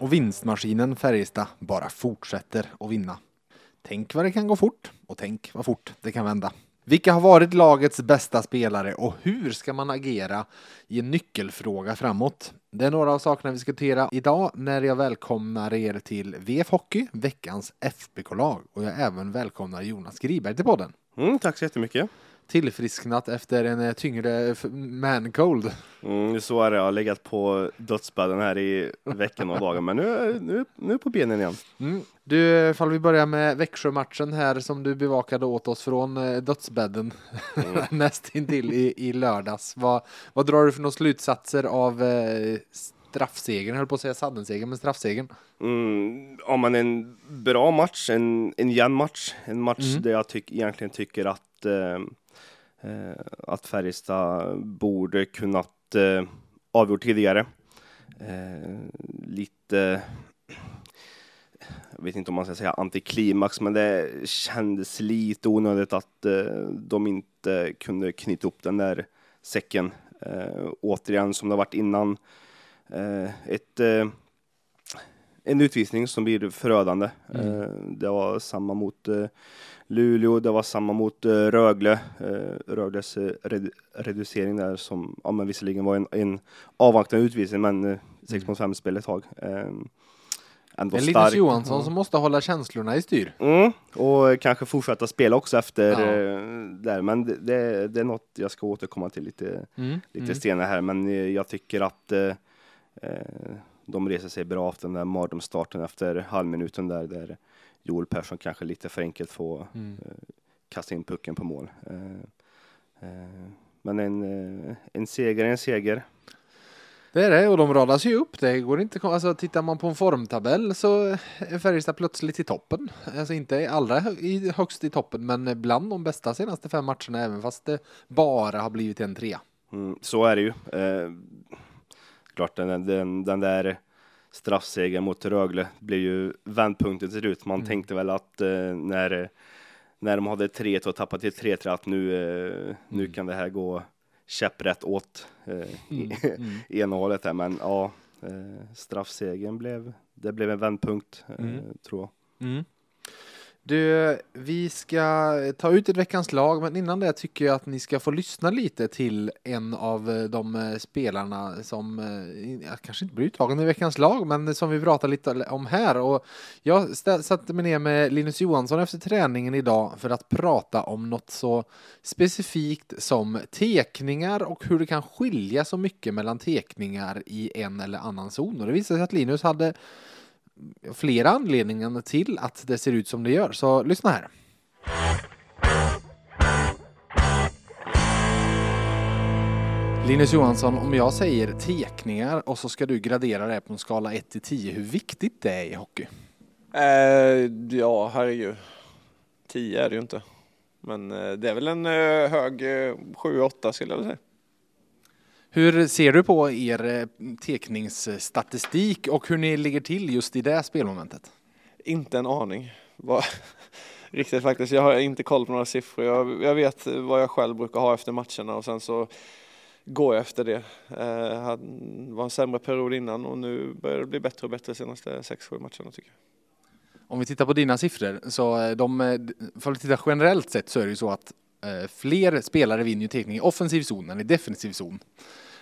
och vinstmaskinen Färjestad bara fortsätter att vinna. Tänk vad det kan gå fort och tänk vad fort det kan vända. Vilka har varit lagets bästa spelare och hur ska man agera i en nyckelfråga framåt? Det är några av sakerna vi ska diskutera idag när jag välkomnar er till VF Hockey, veckans FBK-lag. Och jag även välkomnar Jonas Griberg till podden. Mm, tack så jättemycket. Tillfrisknat efter en eh, tyngre man-cold. Mm, så är det. Jag har legat på dödsbädden här i veckan och dagar, men nu, nu, nu på benen igen. Mm. Du, ifall vi börjar med Växjö-matchen här som du bevakade åt oss från eh, dödsbädden nästintill i, i lördags. Vad, vad drar du för några slutsatser av eh, straffsegern? Höll på att säga saddensegern, men straffsegern. Mm, ja, men en bra match, en, en jämn match. En match Mm. där jag tyck, egentligen tycker att, eh, eh, att Färjestad borde kunnat eh, avgjort tidigare. Eh, lite, jag vet inte om man ska säga antiklimax, men det kändes lite onödigt att eh, de inte kunde knyta upp den där säcken. Eh, återigen som det har varit innan. Eh, ett, eh, en utvisning som blir förödande. Mm. Eh, det var samma mot Luleå, det var samma mot Rögle. Rögles red, reducering där som ja, men visserligen var en, en avvaktande utvisning, men eh, 6 mot 5 spel ett tag. Ändå är Linus. Johansson som måste hålla känslorna i styr. Mm, och kanske fortsätta spela också efter Ja. där. Men det, det, det är något jag ska återkomma till lite, Mm. lite Mm. senare här. Men jag tycker att de reser sig bra efter den där mardrömsstarten efter halvminuten där, där Joel Persson kanske lite för enkelt får Mm. kasta in pucken på mål. Eh, eh, men en, eh, en seger är en seger. Det är det, och de radas ju upp. Det går inte, alltså, tittar man på en formtabell så är Färjestad plötsligt i toppen. Alltså inte allra i, högst i toppen, men bland de bästa senaste fem matcherna, även fast det bara har blivit en trea. Mm, så är det ju. Eh, klart den, den, den där straffsegern mot Rögle blev ju vändpunkten till slut. Man Mm. tänkte väl att eh, när, när de hade 3-2 och tappat till 3-3 att nu, eh, nu Mm. kan det här gå käpprätt åt eh, Mm, mm. ena hållet här. Men ja, eh, straffsegern blev, det blev en vändpunkt eh, Mm. tror jag. Du, vi ska ta ut ett veckans lag, men innan det tycker jag att ni ska få lyssna lite till en av eh, de eh, spelarna som eh, kanske inte blir uttagen i veckans lag, men som vi pratar lite om här. Och jag satte mig ner med Linus Johansson efter träningen idag för att prata om något så specifikt som tekningar och hur det kan skilja så mycket mellan tekningar i en eller annan zon. Och det visade sig att Linus hade flera anledningar till att det ser ut som det gör. Så lyssna här. Linus Johansson, om jag säger tekningar och så ska du gradera det på en skala 1 till 10, hur viktigt det är i hockey? Eh, ja, herregud. 10 är det ju inte. Men eh, det är väl en eh, hög eh, 7-8 skulle jag vilja säga. Hur ser du på er eh, tekningsstatistik och hur ni ligger till just i det spelmomentet? Inte en aning. Riktigt faktiskt. Jag har inte koll på några siffror. Jag, jag vet vad jag själv brukar ha efter matcherna och sen så går jag efter det. Eh, hade- var en sämre period innan och nu börjar det bli bättre och bättre de senaste 6-7 matcherna tycker jag. Om vi tittar på dina siffror så eh, de, eh, för att titta generellt sett så är det ju så att eh, Eh, fler spelare vinner ju tekning i offensiv zon än i defensiv zon.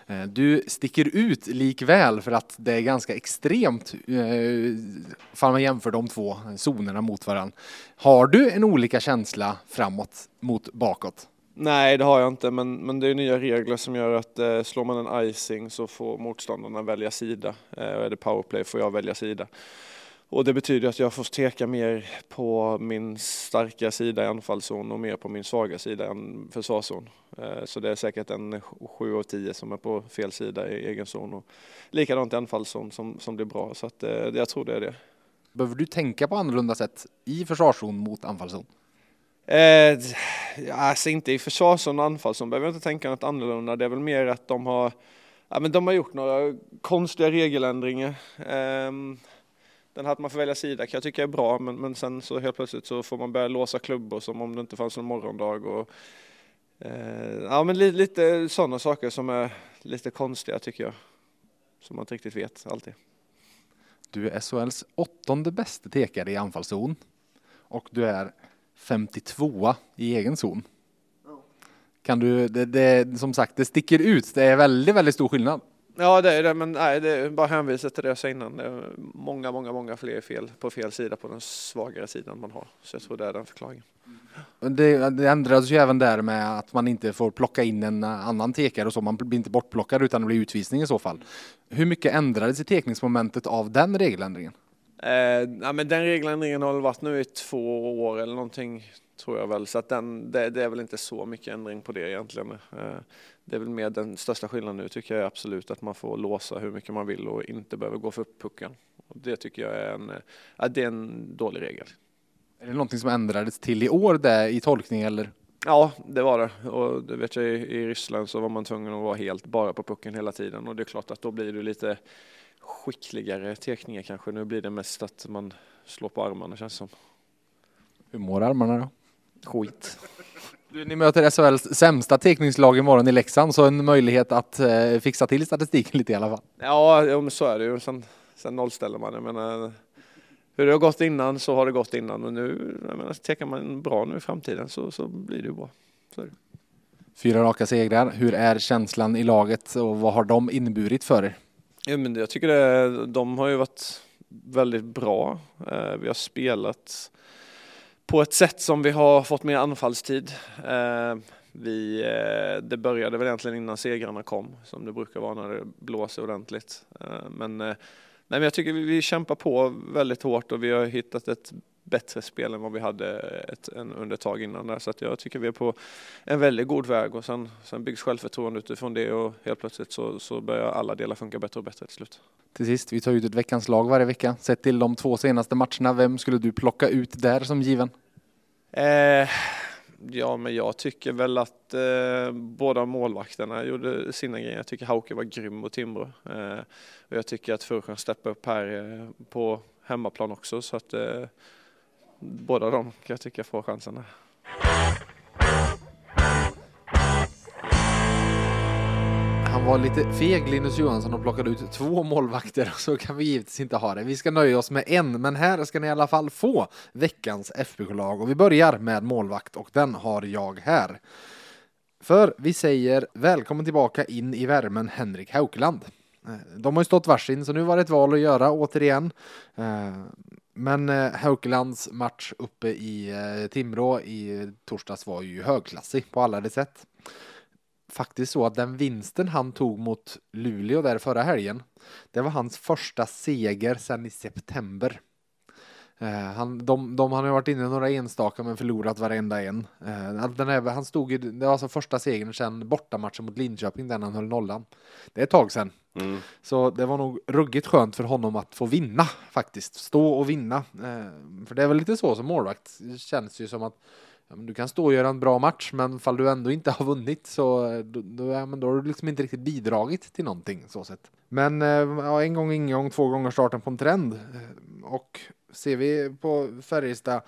Eh, du sticker ut likväl för att det är ganska extremt eh, man jämför de två zonerna mot varandra. Har du en olika känsla framåt mot bakåt? Nej, det har jag inte, men, men det är nya regler som gör att eh, slår man en icing så får motståndarna välja sida. Eh, och är det powerplay får jag välja sida. Och det betyder att jag får teka mer på min starka sida i anfallszon och mer på min svaga sida än försvarszon. Eh, så det är säkert en 7 av 10 som är på fel sida i egen zon och likadant i anfallszon som, som blir bra. Så att, eh, jag tror det är det. Behöver du tänka på annorlunda sätt i försvarszon mot anfallszon? Eh, alltså inte i försvarszon och anfallszon behöver jag inte tänka något annorlunda. Det är väl mer att de har, ja, men de har gjort några konstiga regeländringar. Eh, den här att man får välja sida kan jag tycka är bra, men, men sen så helt plötsligt så får man börja låsa klubbor som om det inte fanns någon morgondag. Och, eh, ja, men lite, lite sådana saker som är lite konstiga tycker jag. Som man inte riktigt vet alltid. Du är SHLs åttonde bästa tekare i anfallszon och du är 52 i egen zon. Kan du, det, det, som sagt, det sticker ut. Det är väldigt, väldigt stor skillnad. Ja, det är det, men nej, det är bara hänvisa till det jag sa innan. Det är många, många, många fler fel på fel sida på den svagare sidan man har. Så jag tror det är den förklaringen. Det, det ändras ju även där med att man inte får plocka in en annan tekare och så. Man blir inte bortplockad utan det blir utvisning i så fall. Hur mycket ändrades i tekningsmomentet av den regeländringen? Eh, ja, men den regeländringen har väl varit nu i två år eller någonting tror jag väl. Så att den, det, det, är väl inte så mycket ändring på det egentligen. Det är väl mer den största skillnaden nu tycker jag absolut att man får låsa hur mycket man vill och inte behöver gå för pucken. Och det tycker jag är en, ja, det är en dålig regel. Är det någonting som ändrades till i år där i tolkning eller? Ja, det var det. Och det vet jag i Ryssland så var man tvungen att vara helt bara på pucken hela tiden och det är klart att då blir det lite skickligare teckningar kanske. Nu blir det mest att man slår på armarna känns som. Hur mår armarna då? Skit. Du, ni möter SHLs sämsta teckningslag imorgon i Leksand, så en möjlighet att eh, fixa till statistiken lite i alla fall. Ja, ja men så är det ju. Sen, sen nollställer man. Menar, hur det har gått innan så har det gått innan och nu, jag menar, tekar man bra nu i framtiden så, så blir det ju bra. Fyra raka segrar. Hur är känslan i laget och vad har de inneburit för er? Ja, men jag tycker det, de har ju varit väldigt bra. Eh, vi har spelat på ett sätt som vi har fått mer anfallstid. Eh, vi, eh, det började väl egentligen innan segrarna kom, som det brukar vara när det blåser ordentligt. Eh, men, nej, men jag tycker vi, vi kämpar på väldigt hårt och vi har hittat ett bättre spel än vad vi hade ett, en, under ett tag innan där. Så att jag tycker vi är på en väldigt god väg och sen, sen byggs självförtroende utifrån det och helt plötsligt så, så börjar alla delar funka bättre och bättre till slut. Till sist, vi tar ut ett veckans lag varje vecka. Sett till de två senaste matcherna, vem skulle du plocka ut där som given? Eh, ja, men jag tycker väl att eh, båda målvakterna gjorde sina grejer. Jag tycker Hauke var grym mot Timbro. Eh, och jag tycker att Furkan steppade upp här eh, på hemmaplan också. Så att eh, båda de kan jag tycka får chansen. Han var lite feg, Linus Johansson, och plockade ut två målvakter. Så kan vi givetvis inte ha det. Vi ska nöja oss med en, men här ska ni i alla fall få veckans FBK-lag. Och vi börjar med målvakt och den har jag här. För vi säger välkommen tillbaka in i värmen Henrik Haukeland. Eh, de har ju stått varsin, så nu var det ett val att göra återigen. Eh, men eh, Haukelands match uppe i Timrå i torsdags var ju högklassig på alla de sätt. Faktiskt så att den vinsten han tog mot Luleå där förra helgen, det var hans första seger sedan i september. Han, de, de han har varit inne några enstaka men förlorat varenda en. Den här, han stod i, det var alltså första segern sedan bortamatchen mot Linköping, den han höll nollan. Det är ett tag sedan. Mm. Så det var nog ruggigt skönt för honom att få vinna faktiskt. Stå och vinna. Eh, för det är väl lite så som målvakt. Det känns ju som att ja, du kan stå och göra en bra match, men fall du ändå inte har vunnit så eh, då, då, ja, men då har du liksom inte riktigt bidragit till någonting så sett. Men eh, ja, en gång ingång, två gånger starten på en trend. Eh, och ser vi på Färjestad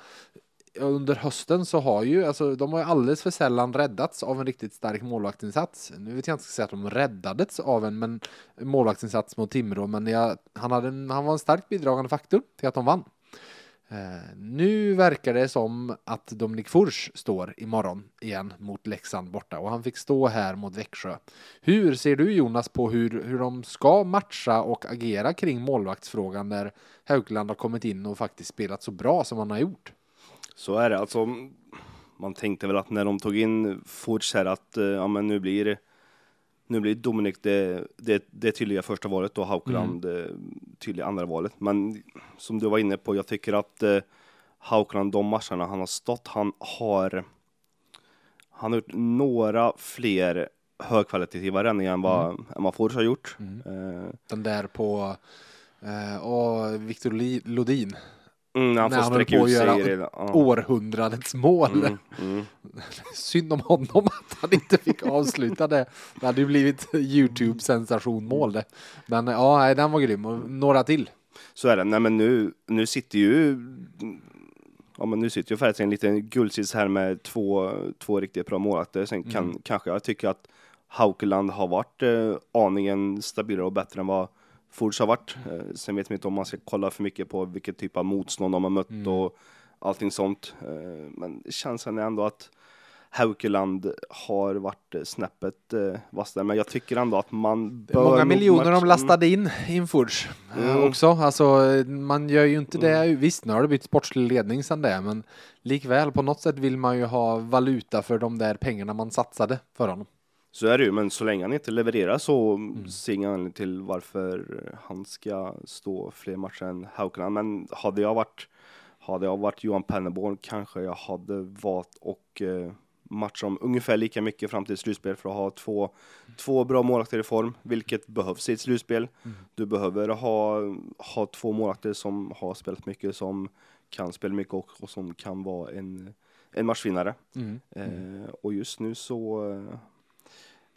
under hösten så har ju, alltså de har ju alldeles för sällan räddats av en riktigt stark målvaktinsats. Nu vet jag inte säga att de räddades av en men, målvaktinsats mot Timrå, men jag, han, hade en, han var en starkt bidragande faktor till att de vann. Eh, nu verkar det som att Dominik Furs står imorgon igen mot Leksand borta och han fick stå här mot Växjö. Hur ser du Jonas på hur, hur de ska matcha och agera kring målvaktsfrågan när Haugland har kommit in och faktiskt spelat så bra som han har gjort? Så är det. Alltså, man tänkte väl att när de tog in Forts här att ja, men nu blir Nu blir Dominik det, det, det tydliga första valet och Haukeland Mm. det tydliga andra valet. Men som du var inne på, jag tycker att eh, Haukeland, de matcherna han har stått, han har han har gjort några fler högkvalitativa räddningar än vad, än vad Fors har gjort. Mm. Eh, Den där på eh, Li- Lodin. Mm, han När får han höll på att göra det, ja. Århundradets mål. Mm, mm. Synd om honom att han inte fick avsluta det. Det hade ju blivit Youtube-sensationmål det. Men ja, den var grym. Och några till. Så är det. Nej men nu, nu sitter ju Ja men nu sitter ju Färjestad i en liten guldsits här med två, två riktigt bra målvakter. Sen kan Mm. kanske jag tycker att Haukeland har varit eh, aningen stabilare och bättre än vad Fords har varit. Eh, sen vet man inte om man ska kolla för mycket på vilket typ av motstånd de har mött Mm. och allting sånt. Eh, men känslan är ändå att Haukeland har varit eh, snäppet vassare. Men jag tycker ändå att man bör många miljoner de lastade in i en Furch eh, Mm. också. Alltså, man gör ju inte det. Visst, nu har det blivit sportslig ledning sedan det, men likväl på något sätt vill man ju ha valuta för de där pengarna man satsade för honom. Så är det ju, men så länge han inte levererar så Mm. ser jag ingen anledning till varför han ska stå fler matcher än Haukeland. Men hade jag varit, hade jag varit Johan Penneborn kanske jag hade valt och eh, matcha om ungefär lika mycket fram till slutspel för att ha två, två bra målvakter i form, vilket behövs i ett slutspel. Mm. Du behöver ha, ha två målvakter som har spelat mycket, som kan spela mycket och, och som kan vara en, en matchvinnare. Mm. Eh, och just nu så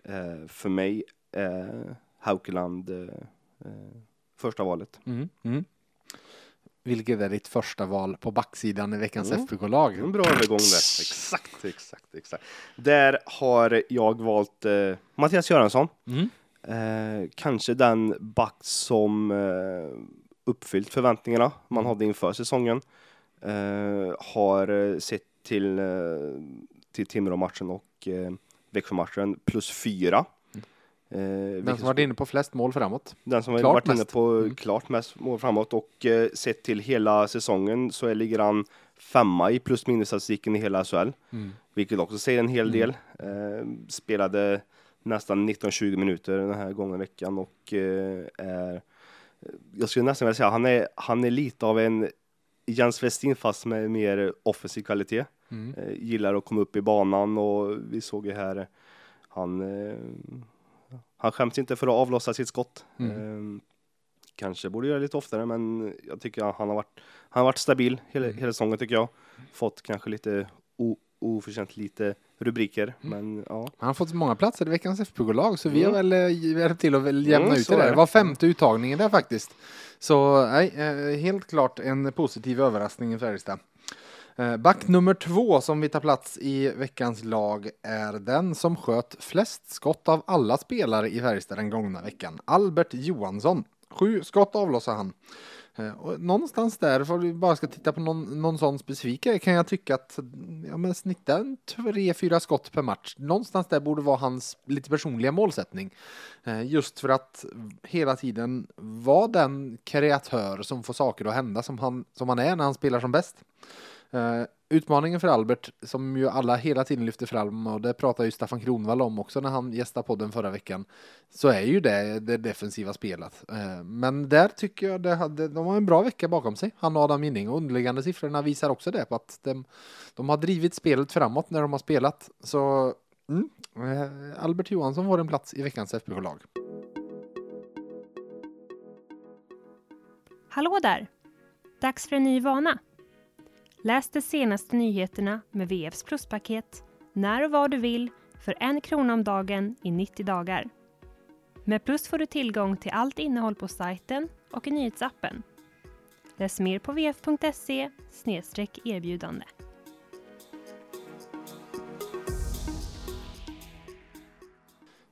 eh, för mig är Haukeland eh, eh, första valet. Mm. Mm. Vilket är ditt första val på backsidan i veckans Mm. FBK-lag? En bra övergång där. Exakt, exakt, exakt. Där har jag valt eh, Mattias Göransson. Mm. Eh, kanske den back som eh, uppfyllt förväntningarna man hade inför säsongen. Eh, har eh, sett till, eh, till Timrå-matchen och eh, Växjö-matchen plus fyra. Eh, Den som varit inne på flest mål framåt. den som Klart varit inne mest. på Mm. klart mest mål framåt och eh, sett till hela säsongen så är, ligger han femma i plus minus statistiken i hela SHL. Mm. Vilket också säger en hel del. Eh, spelade nästan 19-20 minuter den här gången i veckan och eh, är, jag skulle nästan vilja säga han är, han är lite av en Jens Westin fast med mer offensiv kvalitet. Mm. Eh, gillar att komma upp i banan och vi såg ju här han, eh, han skäms inte för att avlossa sitt skott. Mm. Eh, kanske borde göra lite oftare men jag tycker att han har varit, han har varit stabil hela, Mm. hela säsongen tycker jag. Fått kanske lite o, oförtjänt lite rubriker Mm. men ja. Han har fått många platser i veckans FBK-lag så vi har Mm. väl eh, hjälpt till att väl jämna Mm, ut det är där. det. Var femte uttagningen där faktiskt. Så nej, helt klart en positiv överraskning i Färjestad. Eh, back nummer två som vi tar plats i veckans lag är den som sköt flest skott av alla spelare i Färjestad den gångna veckan. Albert Johansson. Sju skott avlossade han. Eh, och någonstans där, om vi bara ska titta på någon, någon sån specifik grej, kan jag tycka att ja, men snitta en tre, fyra skott per match. Någonstans där borde vara hans lite personliga målsättning. Eh, just för att hela tiden vara den kreatör som får saker att hända som han, som han är när han spelar som bäst. Eh, utmaningen för Albert, som ju alla hela tiden lyfter fram, och det pratar ju Staffan Kronvall om också när han gästade podden förra veckan, så är ju det det defensiva spelet. Eh, men där tycker jag det hade, de har en bra vecka bakom sig, han och Adam Ginning, och underliggande siffrorna visar också det, på att de, de har drivit spelet framåt när de har spelat. Så mm, eh, Albert Johansson får en plats i veckans FBK-lag. Hallå där! Dags för en ny vana. Läs de senaste nyheterna med VFs pluspaket när och var du vill för en krona om dagen i 90 dagar. Med Plus får du tillgång till allt innehåll på sajten och i nyhetsappen. Läs mer på vf.se erbjudande.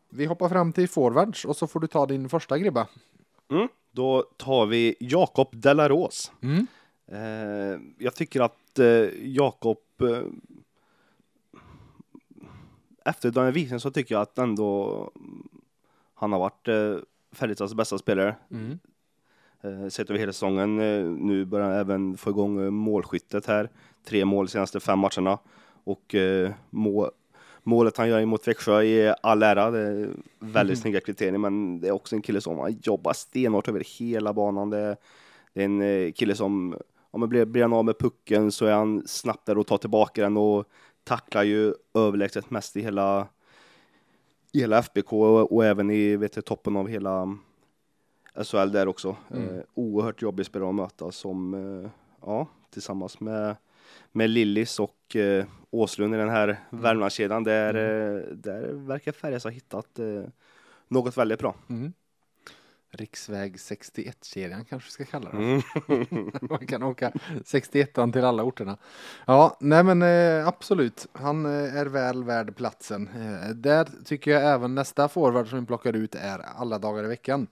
Vi hoppar fram till forwards och så får du ta din första gribba. Mm. Då tar vi Jakob Delaros. Mm. Eh, jag tycker att eh, Jakob eh, efter Daniel Wiklund så tycker jag att ändå mm, han har varit eh, Färjestads bästa spelare. Mm. Eh, sett över hela säsongen. Eh, nu börjar han även få igång målskyttet här. Tre mål de senaste fem matcherna. Och eh, mål, målet han gör emot Växjö i all ära. Det är väldigt Mhm. snygga kriterier, men det är också en kille som jobbar stenhårt över hela banan. Det, det är en kille som, om man blir, blir han av med pucken så är han snabbt där och tar tillbaka den och tacklar ju överlägset mest i hela, i hela FBK och, och även i vet du, toppen av hela SHL där också. Mm. Eh, oerhört jobbig spelare att möta som, eh, ja, tillsammans med, med Lillis och eh, Åslund i den här Värmlandskedjan, där, Mm. eh, där verkar Färjestad ha hittat eh, något väldigt bra. Mm. Riksväg 61-kedjan kanske vi ska kalla det. Mm. Man kan åka 61 till alla orterna. Ja, nej men eh, absolut. Han eh, är väl värd platsen. Eh, där tycker jag även nästa forward som vi plockar ut är alla dagar i veckan.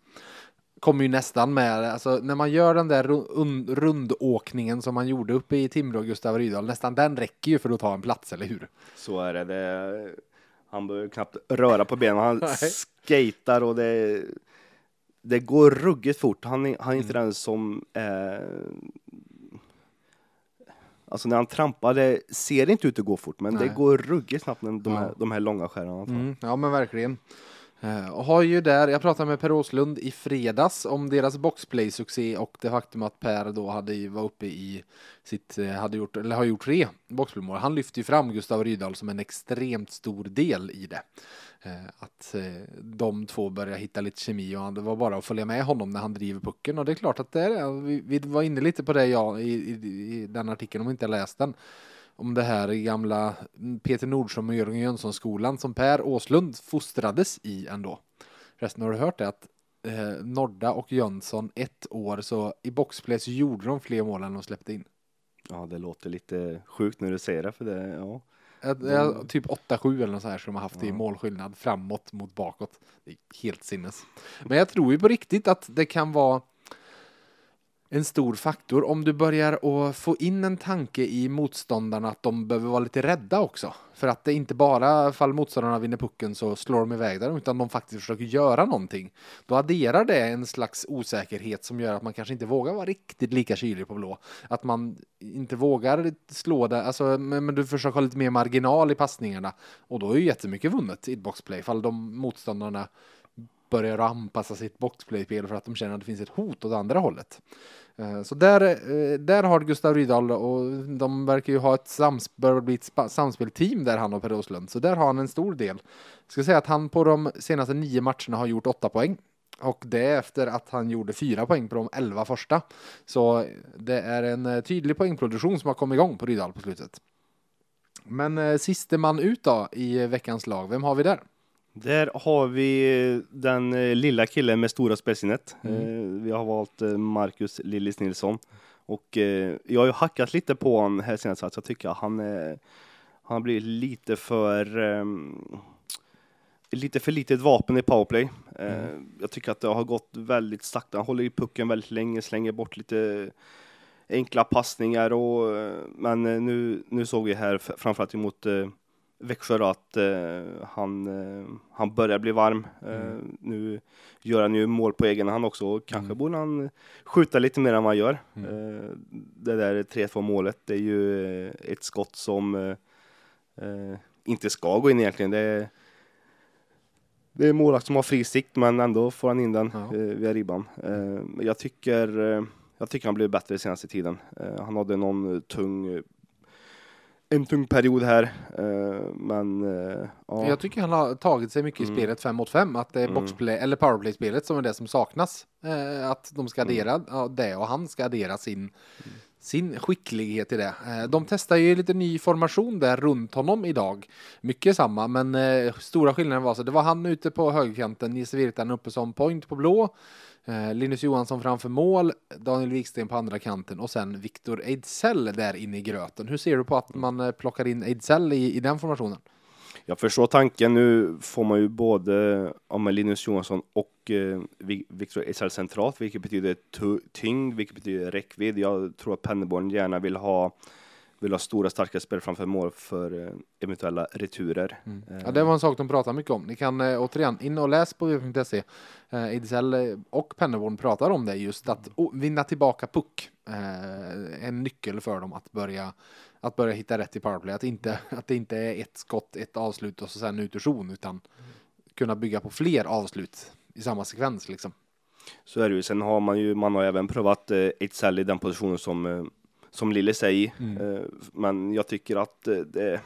Kommer ju nästan med, alltså när man gör den där ru- un- rundåkningen som man gjorde uppe i Timrå och Gustav Rydahl, nästan den räcker ju för att ta en plats, eller hur? Så är det. det han behöver knappt röra på benen. Han skater och det, det går ruggigt fort. Han är, han är inte Mm. den som eh, Alltså när han trampar, det ser inte ut att gå fort, men Nej. det går ruggigt snabbt med de, här, Ja. de här långa skärarna. Mm, ja men verkligen. Eh, och har ju där, jag pratade med Per Åslund i fredags om deras boxplay-succé och det faktum att Per då hade var uppe i sitt, eh, hade gjort, eller har gjort tre boxplaymål. Han lyfte ju fram Gustav Rydahl som en extremt stor del i det. Eh, att eh, de två börjar hitta lite kemi och det var bara att följa med honom när han driver pucken och det är klart att det är, vi, vi var inne lite på det ja, i, i, i den artikeln om inte jag läst den om det här gamla mm, Peter Nordström och Jörgen Jönsson-skolan som Per Åslund fostrades i ändå. Resten har du hört det att eh, Nordda och Jönsson ett år så i boxplay så gjorde de fler mål än de släppte in. Ja, det låter lite sjukt när du säger det, för det, ja. Eh, typ 8-7 eller något så här som de har haft i målskillnad framåt mot bakåt. Det är helt sinnes. Men jag tror ju på riktigt att det kan vara en stor faktor om du börjar att få in en tanke i motståndarna att de behöver vara lite rädda också. För att det inte bara fall motståndarna vinner pucken så slår de iväg där utan de faktiskt försöker göra någonting. Då adderar det en slags osäkerhet som gör att man kanske inte vågar vara riktigt lika kylig på blå. Att man inte vågar slå det, alltså, men, du försöker ha lite mer marginal i passningarna. Och då är ju jättemycket vunnet i boxplay. Ifall de motståndarna börjar anpassa sitt boxplay-spel för att de känner att det finns ett hot åt andra hållet. Eh, så där, eh, där har Gustav Rydahl och de verkar ju ha ett sams, bli ett samspelteam där han och Per Åslund. Så där har han en stor del. Jag ska säga att han på de senaste nio matcherna har gjort åtta poäng. Och det efter att han gjorde fyra poäng på de elva första. Så det är en eh, tydlig poängproduktion som har kommit igång på Rydahl på slutet. Men siste man ut då i veckans lag, vem har vi där? Där har vi den eh, lilla killen med stora spelsinnet. Mm. Eh, Vi har valt eh, Marcus Lillis Nilsson. Och eh, jag har ju hackat lite på honom här senast, att jag tycker att han, eh, han har blivit lite för lite för litet vapen i powerplay. Eh, Jag tycker att det har gått väldigt sakta. Han håller i pucken väldigt länge, slänger bort lite enkla passningar och eh, men eh, nu, nu såg vi här framförallt emot eh, Växjö då, att eh, han, eh, han börjar bli varm. Eh, nu gör han ju mål på egen hand också och kanske Mm. borde han skjuta lite mer än vad han gör. Mm. Eh, det där 3-2 målet, det är ju eh, ett skott som inte ska gå in egentligen. Det är, det är målvakt som har fri sikt men ändå får han in den Ja. eh, via ribban. Eh, jag tycker, eh, jag tycker han blev bättre senaste tiden. Han hade någon tung, en tung period här. Eh, men eh, ja. Jag tycker han har tagit sig mycket i Mm. spelet 5 mot 5. Att det är Mm. boxplay eller powerplay-spelet som är det som saknas. Eh, att de ska Mm. addera ja, det och han ska addera sin, sin skicklighet i det. De testar ju lite ny formation där runt honom idag. Mycket samma, men stora skillnaden var så det var han ute på högerkanten, Nisse Virtanen uppe som point på blå. Eh, Linus Johansson framför mål, Daniel Wiksten på andra kanten och sen Viktor Ejdsell där inne i gröten. Hur ser du på att man eh, plockar in Ejdsell i, i den formationen? Jag förstår tanken. Nu får man ju både ja, Linus Johansson och eh, Vi- Victor Esal centralt, vilket betyder tyngd, vilket betyder räckvidd. Jag tror att Penneborn gärna vill ha, vill ha stora starka spel framför mål för eh, eventuella returer. Eh, Ja, det var en sak de pratade mycket om. Ni kan eh, återigen in och läs på Ejdsell eh, och Penneborn pratar om det just att o- vinna tillbaka puck. En nyckel för dem att börja att börja hitta rätt i powerplay. Att, inte, att det inte är ett skott, ett avslut och så sen ut ur zon utan kunna bygga på fler avslut i samma sekvens liksom. Så är det ju. Sen har man ju, man har även prövat eh, Ejdsell i den positionen som, som Lillis är i. Mm. Eh, men jag tycker att eh, det,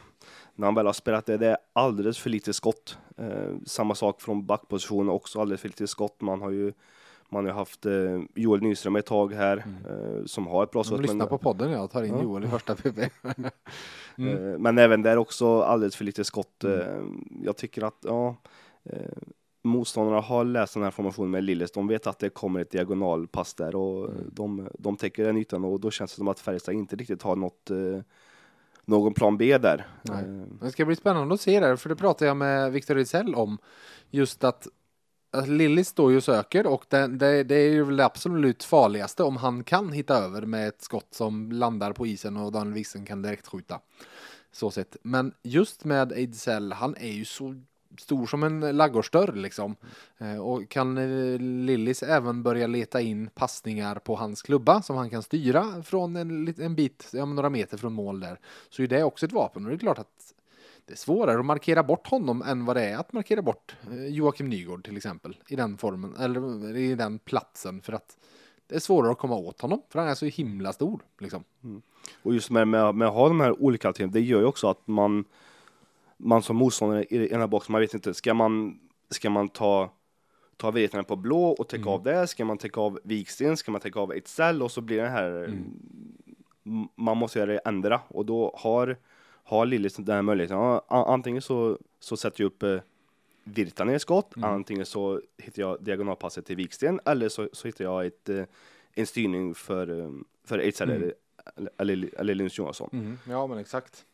när han väl har spelat det, det är alldeles för lite skott. Eh, samma sak från backpositionen också, alldeles för lite skott. Man har ju man har haft Joel Nyström ett tag här eh, som har ett bra skott. lyssnar men- på podden jag tar in Ja. Joel i första PP. Mm. Men även där också alldeles för lite skott. Eh, Jag tycker att ja, motståndarna har läst den här formationen med Lilles. De vet att det kommer ett diagonalpass där och de, de täcker den ytan och då känns det som att Färjestad inte riktigt har något, eh, någon plan B där. Nej. Eh, Det ska bli spännande att se det, för det pratade jag med Viktor Rizell om. Just att, att Lilly står ju och söker och det, det, det är ju väl det absolut farligaste om han kan hitta över med ett skott som landar på isen och Daniel Wiksen kan direkt skjuta. Så sett. Men just med Ejdsell, han är ju så stor som en laggårdsdörr liksom. Eh, och kan eh, Lillis även börja leta in passningar på hans klubba som han kan styra från en, en bit, ja, några meter från mål där. Så är det också ett vapen och det är klart att det är svårare att markera bort honom än vad det är att markera bort eh, Joakim Nygård till exempel i den formen eller i den platsen för att det är svårare att komma åt honom för han är så himla stor liksom. Mm. Och just med, med, med att ha de här olika alternativen, det gör ju också att man, man som motståndare i den här boxen, man vet inte, ska man, ska man ta ta Virtanen på blå och täcka av det? Ska man täcka av Viksten? Ska man täcka av Ejdsell? Och så blir det här, m- man måste göra det ändra och då har, har Lillis den här möjligheten. Antingen så, så sätter jag upp eh, Virtanen i skott, antingen så hittar jag diagonalpasset till Viksten eller så, så hittar jag ett, eh, en styrning för, eh, för Ejdsell eller, eller, eller Linus Johansson. Ja men exakt.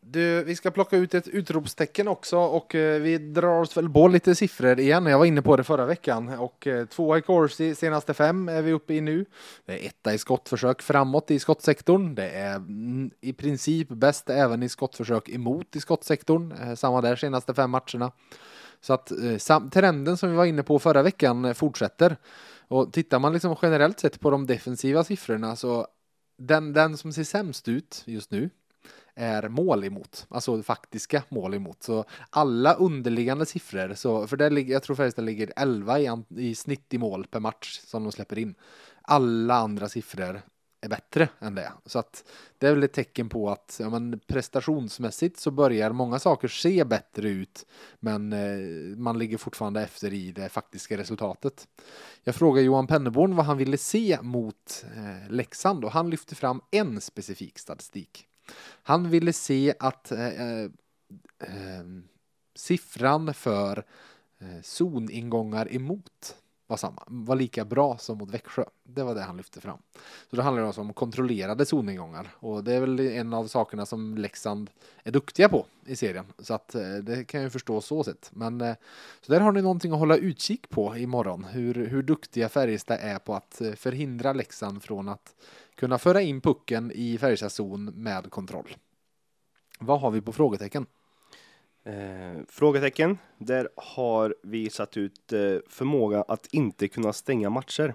Du, vi ska plocka ut ett utropstecken också och eh, vi drar oss väl på lite siffror igen. Jag var inne på det förra veckan och eh, tvåa i Corsi senaste fem är vi uppe i nu. Det är etta i skottförsök framåt i skottsektorn. Det är mm, i princip bäst även i skottförsök emot i skottsektorn. Eh, samma där senaste fem matcherna. Så att eh, sam- trenden som vi var inne på förra veckan eh, fortsätter. Och tittar man liksom generellt sett på de defensiva siffrorna så den, den som ser sämst ut just nu är mål emot, alltså faktiska mål emot. Så alla underliggande siffror, så, för där ligger, jag tror Färjestad ligger 11 i, i snitt i mål per match som de släpper in. Alla andra siffror är bättre än det. Så att det är väl ett tecken på att ja, men prestationsmässigt så börjar många saker se bättre ut, men eh, man ligger fortfarande efter i det faktiska resultatet. Jag frågade Johan Penneborn vad han ville se mot eh, Leksand och han lyfte fram en specifik statistik. Han ville se att eh, eh, eh, siffran för eh, zoningångar emot var, samma, var lika bra som mot Växjö. Det var det han lyfte fram. Så det handlar alltså om kontrollerade zoningångar och det är väl en av sakerna som Leksand är duktiga på i serien. Så att eh, det kan jag ju förstå så sett. Men eh, så där har ni någonting att hålla utkik på imorgon. Hur, hur duktiga Färjestad är på att förhindra Leksand från att kunna föra in pucken i Färjestads zon med kontroll. Vad har vi på frågetecken? Eh, frågetecken. Där har vi satt ut eh, förmåga att inte kunna stänga matcher.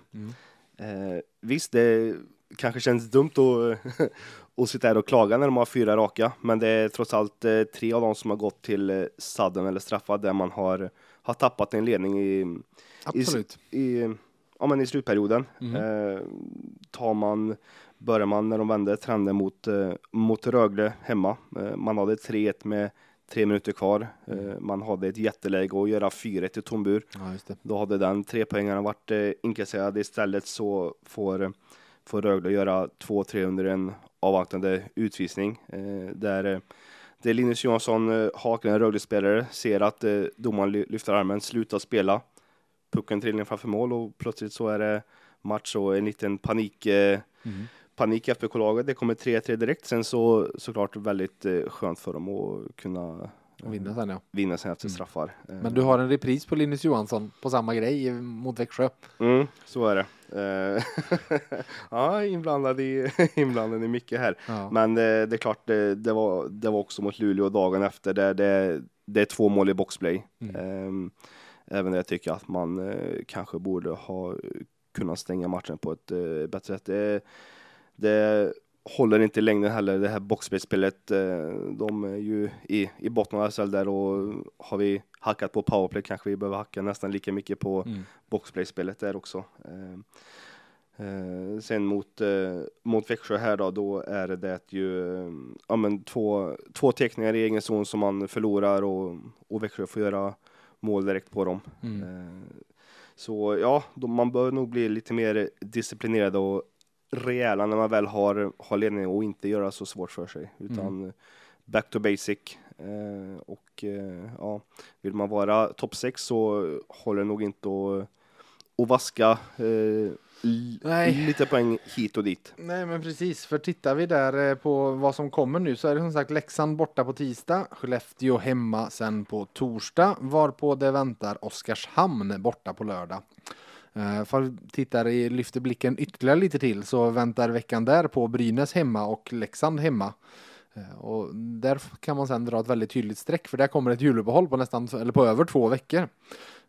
Eh, visst, det kanske känns dumt att, att sitta här och klaga när de har fyra raka, men det är trots allt eh, tre av dem som har gått till eh, sadden eller straffar där man har, har tappat en ledning i, Absolut. i, i, ja, men i slutperioden. Eh, tar man, börjar man när de vände trenden mot, eh, mot Rögle hemma. Eh, man hade 3-1 med tre minuter kvar. Eh, man hade ett jätteläge att göra 4-1 i tombur. Ja, det. Då hade den trepoängaren varit inkasserad. Istället så får, får Rögle göra 2-3 under en avvaktande utvisning. Där, där Linus Johansson, haken en Rögle-spelare, ser att domaren ly- lyfter armen, slutar spela. Pucken trillar framför mål och plötsligt så är det match och en liten panik. Eh, Panik efter kollaget. Det kommer 3-3 direkt. Sen så såklart väldigt eh, skönt för dem att kunna Och vinna sen ja. vinna sen efter straffar. Eh, Men du har en repris på Linus Johansson på samma grej i- mot Växjö. Mm, så är det. Eh, ja, inblandad i, inblandad i mycket här. Ja. Men eh, det är klart, det, det, var, det var också mot Luleå dagen efter. Där det, det är två mål i boxplay. Mm. Eh, även där jag tycker att man eh, kanske borde ha kunnat stänga matchen på ett eh, bättre sätt. Det, det, håller inte i längden heller, det här boxplay-spelet. Eh, de är ju i, i botten av SHL där och har vi hackat på powerplay kanske vi behöver hacka nästan lika mycket på Mm. boxplay-spelet där också. Eh, sen mot, eh, mot Växjö här då, då är det ju eh, ja, men två, två teckningar i egen zon som man förlorar och, och Växjö får göra mål direkt på dem. Mm. Eh, Så ja, då, man bör nog bli lite mer disciplinerad och rejäla när man väl har, har ledning och inte göra så svårt för sig. Utan back to basic. Eh, och eh, ja, vill man vara topp 6 så håller det nog inte att, att vaska eh, lite poäng hit och dit. Nej men precis, för tittar vi där eh, på vad som kommer nu så är det som sagt Leksand borta på tisdag, Skellefteå hemma sen på torsdag, varpå det väntar Oskarshamn borta på lördag. För vi tittar i, lyfter blicken ytterligare lite till så väntar veckan där på Brynäs hemma och Leksand hemma. Eh, och där kan man sedan dra ett väldigt tydligt streck för där kommer ett juluppehåll på nästan, eller på över två veckor.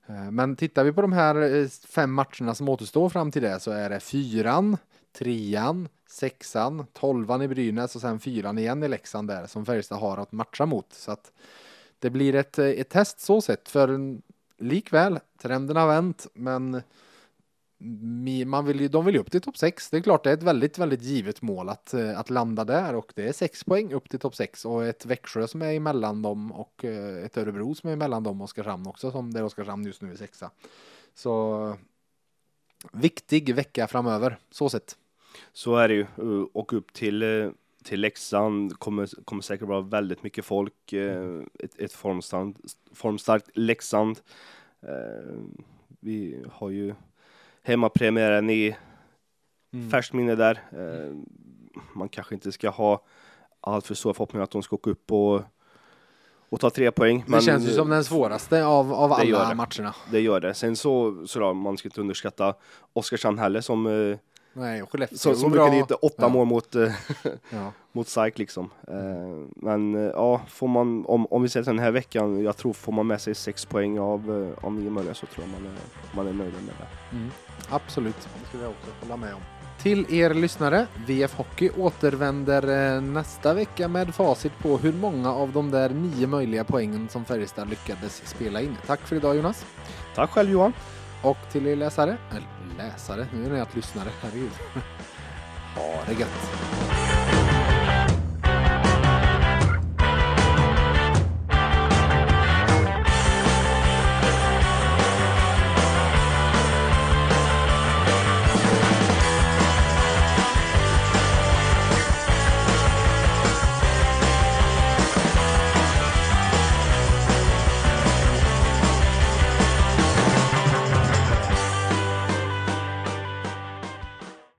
Eh, men tittar vi på de här eh, fem matcherna som återstår fram till det så är det fyran, trean, sexan, tolvan i Brynäs och sen fyran igen i Leksand där som Färjestad har att matcha mot. Så att det blir ett, eh, ett test så sett för likväl, trenden har vänt men man vill ju, de vill ju upp till topp 6. Det är klart det är ett väldigt, väldigt givet mål att, eh, att landa där och det är sex poäng upp till topp 6 och ett Växjö som är emellan dem och eh, ett Örebro som är emellan dem och Oskarshamn också som där Oskarshamn just nu är sexa. Så viktig vecka framöver, så sett. Så är det ju. Och upp till, eh, till Leksand kommer, kommer säkert vara väldigt mycket folk. Mm. Ett, ett formstarkt, formstarkt Leksand. Vi har ju hemmapremiären i färskt minne där. Eh, Man kanske inte ska ha allt för stora förhoppningar att de ska åka upp och, och ta tre poäng. Det känns ju som den svåraste av, av alla det. matcherna. Det gör det. Sen så, så då, man ska inte underskatta Oskarshamn heller som, eh, Nej, och Skellefteå som bra. brukar dit åtta Ja. mål mot eh, Ja. mot SAIK liksom. Eh, men eh, ja, får man, om, om vi säger den här veckan, jag tror får man med sig sex poäng av, av nio möjliga så tror jag man är, man är nöjd med det. Mm, absolut, det skulle jag också hålla med om. Till er lyssnare, VF Hockey återvänder nästa vecka med facit på hur många av de där nio möjliga poängen som Färjestad lyckades spela in. Tack för idag Jonas. Tack själv Johan! Och till er läsare, läsare, nu är det att lyssnare, herregud. Ha det gött!